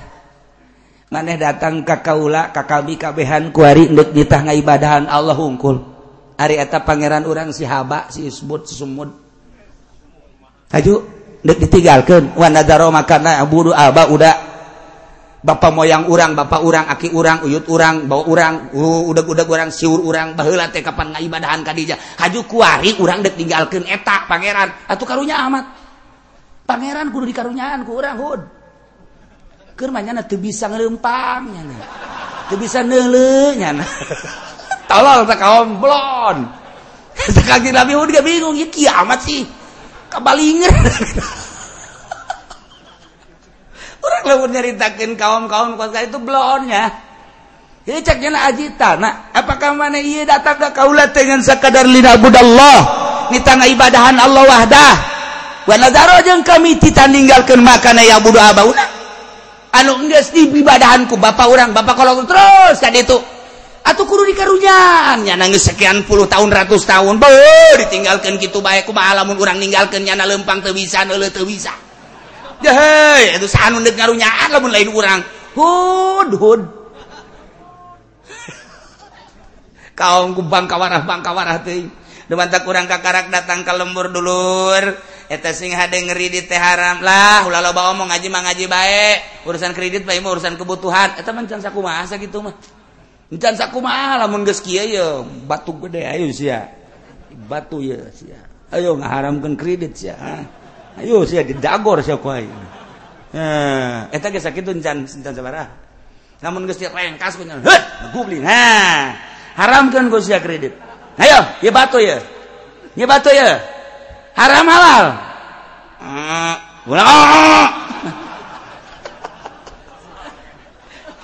Maneh datang ka kaula ka kami kabehan kuari endek ditah ngaibadahan Allah hungkul. Ari eta pangeran urang si haba si isbut si sumud. Haju endek ditinggalkeun. Wa nadaro makana abudu aba udah Bapak moyang urang Bapak urang aki urang uyut urang bawa urang uh, udah udah urang siur urang bahla kapan ngaibadahan kadija haju kuari urang dek tinggalkan eta Pangeran. Atau karunya amat Pangeran kudu dikarunyaan ku urang hud. Kermanya nanti bisa ngelempang nyana. Tuh bisa nele nyana. (laughs) Tolol tak kaum blon. (laughs) Kaki Nabi Hud gak bingung ya kiamat sih? Kabalinger (laughs) orang lewat nyeritakan kaum-kaum kuasa itu blonnya. Ini ceknya na ajita nah apakah mana iya datang ke kaulat dengan sekadar lina budallah? Ini tanah ibadahan Allah wahdah. Wanadaro yang kami titan ninggalkan makana ya budu abauna. Anu enggak di ibadahanku bapak orang bapak kalau terus kan itu atau kudu dikarunyaannya nangis sekian puluh tahun ratus tahun Be, ditinggalkan gitu baik ku alamun orang ninggalkannya na lempang tebisa nele tebisa ngarunyaan lamun lain urang. Hud hud. (laughs) Kaum ku bang kawarah teuing demantak urang kakarak datang ke lembur dulur. Eta sing hade ngeri di teh haram. Lah ulah loba omong ngaji mah ngaji bae. Urusan kredit bae mah urusan kebutuhan. Eta mah can sakumaha sakitu mah. Can sakumaha lamun geus kieu ye batu gede ayo sia. Batu ye sia. Ayo ngaharamkeun kredit sia ayo saya didagor saya ku aing eh eta geus sakitu encan encan sabaraha lamun geus direngkas ku nya heuh gubli nah haramkeun geus sia kredit ayo ye batu ya ye batu ya haram halal ulah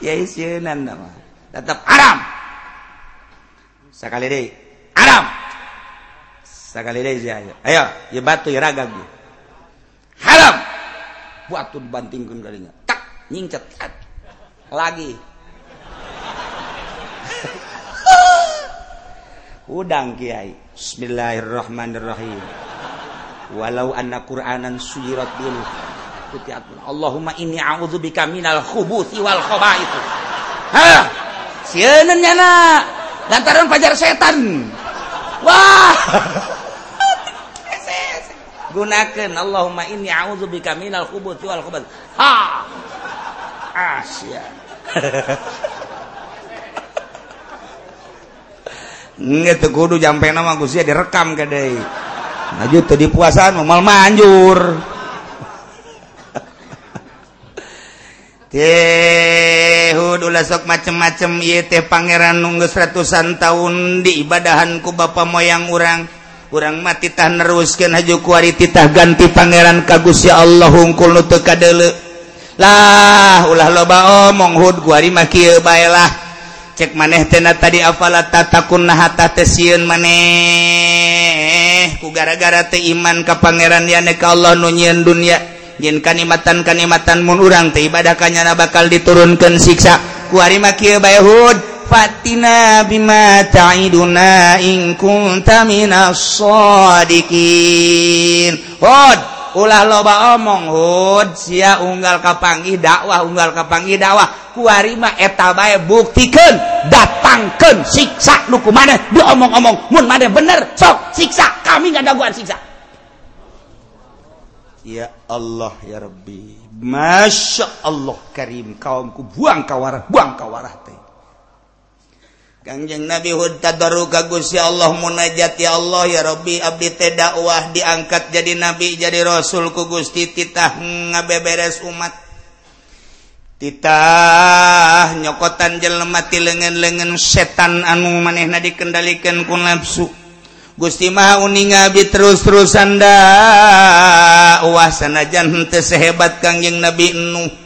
ya isieunan mah tetap haram sakali deui haram sakali deui sia ayo ye batu ye ragag haram. Waktu dibantingkan kalinya tak nyingcat. Lagi. (laughs) Udang kiai. Bismillahirrahmanirrahim. Walau anna qur'anan suyirat bil kutiatun Allahumma inni a'udzubika minal khubuthi wal khaba'ith ha? Sieunna lantaran pajar setan. Wah! (laughs) gunakan Allahumma inni a'udzubika minal khubuthi wal khubath. Ha. Asya. Nggak tuh kudu jampe nama Gusti direkam ke deui. Maju teu di puasaan mal manjur. (laughs) Tehud ulah sok macem-macem ieu teh pangeran nunggu seratusan tahun diibadahan ku bapa moyang urang. kurang mati tah neruskan haju kuari titah ganti pangeran kagusya Allah hungkul nu teu kadeuleu lah ulah loba omong hud kuari bae lah. Cek maneh tena tadi afala tatakun nahata tesieun maneh. Ku gara-gara teh iman ka pangeran yana ka Allah nu nyieun dunya nyin kanimatan kanimatan mun urang teh ibadah kanyana bakal diturunkan siksa. Kuari kieu bae hud. Fatina bima ta'iduna in kunta minas sadiqin hud ulah loba omong hud. Sia unggal kapanggih dakwah unggal kapanggih dakwah ku ari mah eta bae buktikeun datangkeun siksa nu kumaneh diomong-omong mun maneh bener sok siksa. Kami ngadaguan siksa. Ya Allah ya Rabbi. Masya Allah karim kaumku buang kawarah buang kawarah teh. Kangjeng Nabi Hud tadaru ka Gusti Allah munajat ya Allah ya Rabbi abdi teh dakwah diangkat jadi nabi jadi rasul ku Gusti titah ngabeberes umat. Titah nyokotan jelema ti leungeun-leungeun setan anu manehna dikendalikeun ku nafsu. Gusti mah uning abdi terus-terusan dakwah sanajan henteu sehebat Kangjeng Nabi Nuh.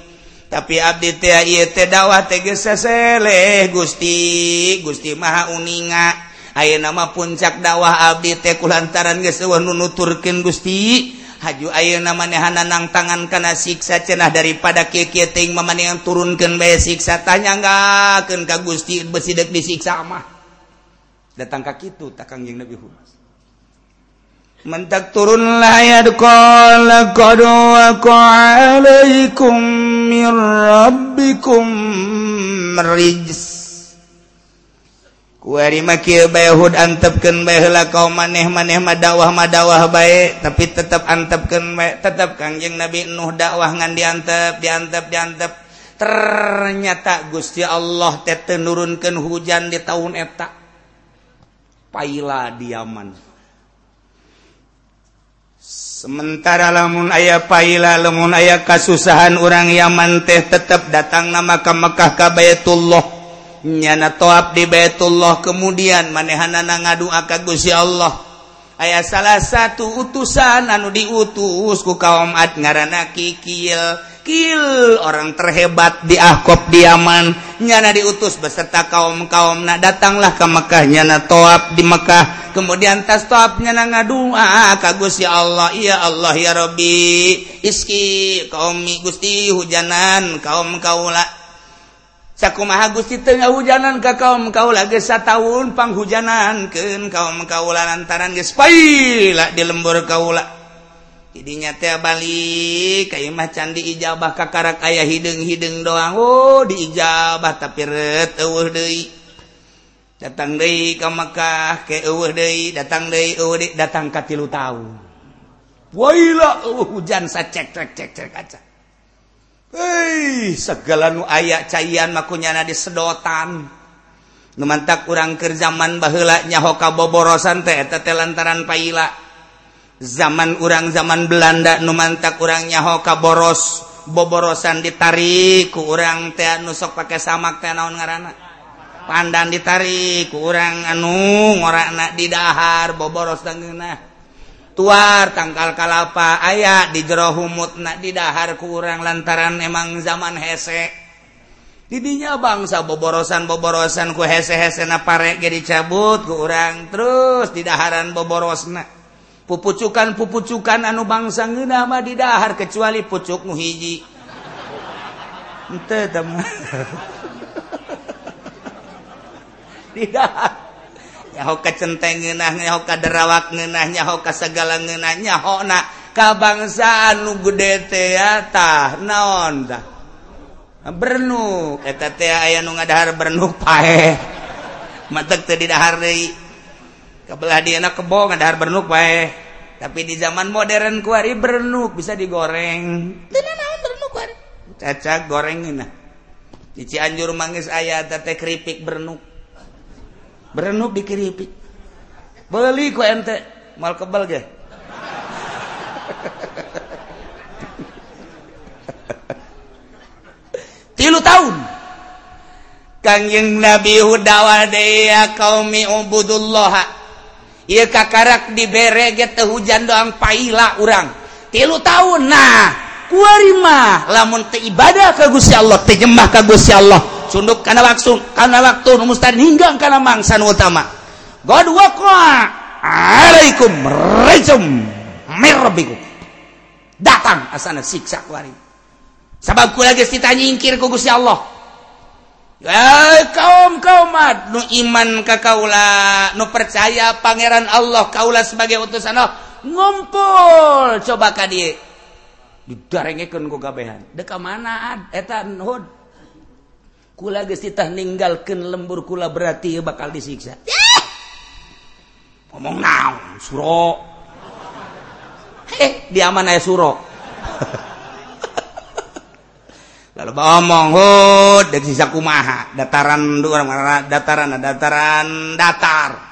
tapi Abdi dakwah tegeseleh Gusti. Gusti Maha uninga. Ayo nama puncak dakwah Abdi teh lantaran gesewa Gusti. Haju ayo namaehana nang tangan kana siksa cenah daripada keketing meman yang turunkan bay siksa. Tanya nggak ka Gusti besidek disiksa mah. Datang kaki itu takang yang Nabi Humas. mentak turun layakum mirrabbikum merijs kuari maki bayahud antepkeun bae heula kaum maneh maneh madawah madawah bae tapi tetap antepkeun bae tetap Kangjeng Nabi Nuh dakwah ngan diantep diantep diantep. Ternyata Gusti Allah teh nurunkeun hujan di tahun eta. Paila diaman. sementara lamun ayah paila lemun ayah kasusahan orang Yaman teh tetap datang nama ke Mekkah ka Baitullah. Nyana toab di Baitullah kemudian manehana ngadu akagusi Allah. aya salah satu utusan anu diutus ku kaumat ngaranana kikil. Kil orang terhebat di ahkop diaman nyana diutus beserta kaum kaum nah datanglah ke Mekkah nyana toab di Mekkah kemudian tas toab nyana ngadua ah, kagus ya Allah. Ya Allah ya Robi iski kaum Gusti hujanan kaum kaula. sakumaha Gusti tengah hujanan ka kaum kaula geus sataun panghujanan ke kaum kaula lantaran geus paila di lembur kaula. Jadinya teh balik ka imah candi ijabah kakarak aya hideung-hideung doang. Oh diijabah tapi ret eueuh deui. Datang deui ka Mekah ke eueuh deui datang deui eueuh deui datang ka 3 taun. Wailah, uh, hujan sacek cek cek cek acak Hey, segala nu aya cairan makunyana di sedotan. Numantak urang ke zaman bahula nyaho ka boborosan teh tete lantaran paila. Zaman urang zaman Belanda numantak urang nyahoka boros boborosan ditarik ku urang teh nusok pakai samak teh naon ngaranna. Pandan ditarik ku urang anu ngorana di dahar boboros tuar tanggal kalapa aya di jerohumutna didhahar kurang lantaran emang zaman hesek didinya bangsa boborosan boborosan ku hese-hese na parek ge dicabut ku urang terus didaharan boborosna. Pupucukan pupucukan anu bangsa ngeuna mah didahar kecuali pucuk nu hiji. (laughs) Didahar nyaho kacenteng ngeunah nyaho kaderawak ngeunah nyaho kasagala ngeunah nyaho na kabangsaan anu gede teh tah naon tah bernuk eta teh aya nu ngadahar bernuk pae. Matek teh didahar deui. Kabelah dieuna kebo ngadahar bernuk pae. Tapi di zaman modern kuari bernuk bisa digoreng. Teu naon bernuk kuari cacak goreng ngeunah. Anjur manggis aya teh keripik bernuk berenuk dikiripi beli ku ente. Mal kebal ge. (laughs) Tilu tahun. Kangjeng nabi hudawa dea kaumi ubudullah ieu kakarak dibere ge teu hujan doang paila urang. Tilu tahun nah. Kuari mah. Lamun teu ibadah ka Gusti Allah teu nyembah ka Gusti Allah. sunduk karena waktu karena waktu mustahil hingga karena mangsa utama. God waqa alaikum rejum mirbiku. Datang asana siksa kuari sabab kula geus ditanyingkir ku Gusti Allah. Ya kaum kaum nu iman ka kaula nu percaya pangeran Allah kaula sebagai utusan Allah. Ngumpul coba ka dieu didarengekeun ku kabehan. Deka mana ad? Eta hud. kula geus ditah ninggalkeun lembur kula berarti bakal disiksa. Ngomong naon suro? Eh dia mana ya suro. (laughs) Lalu ngomong hud dek sisa kumaha? Dataran dataran dataran datar.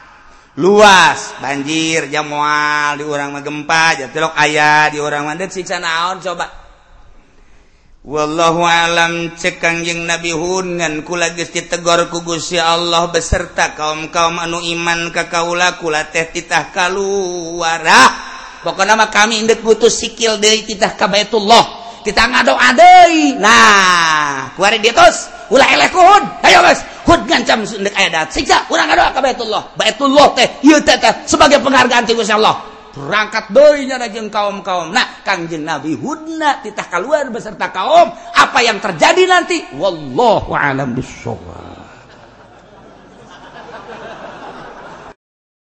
Luas banjir jamual di orang mah gempa jatelok ayah di orang mah. Siksa naon coba? wallahu alam cekangjeng nabi Hunan kula gesti tegor Gusti Allah beserta kaum kaum anu iman ka kaula kula teh titah kaluwara pokona nama kami indek butuh sikil dari titah ka Baitullah. Kita ngadoa deui. Nah kuari ditos ulah eleh kuhud ayo guys hud ngancam indek aya dat siksa urang ngadoa ka baitullah. Baitullah teh ieu teh sebagai penghargaan ti Gusti Allah. berangkat doinya najjeng kaum-kaum. Nah Kangjeng Nabi Hudna titah keluar beserta kaum. Apa yang terjadi nanti? Wallahu alam bisawab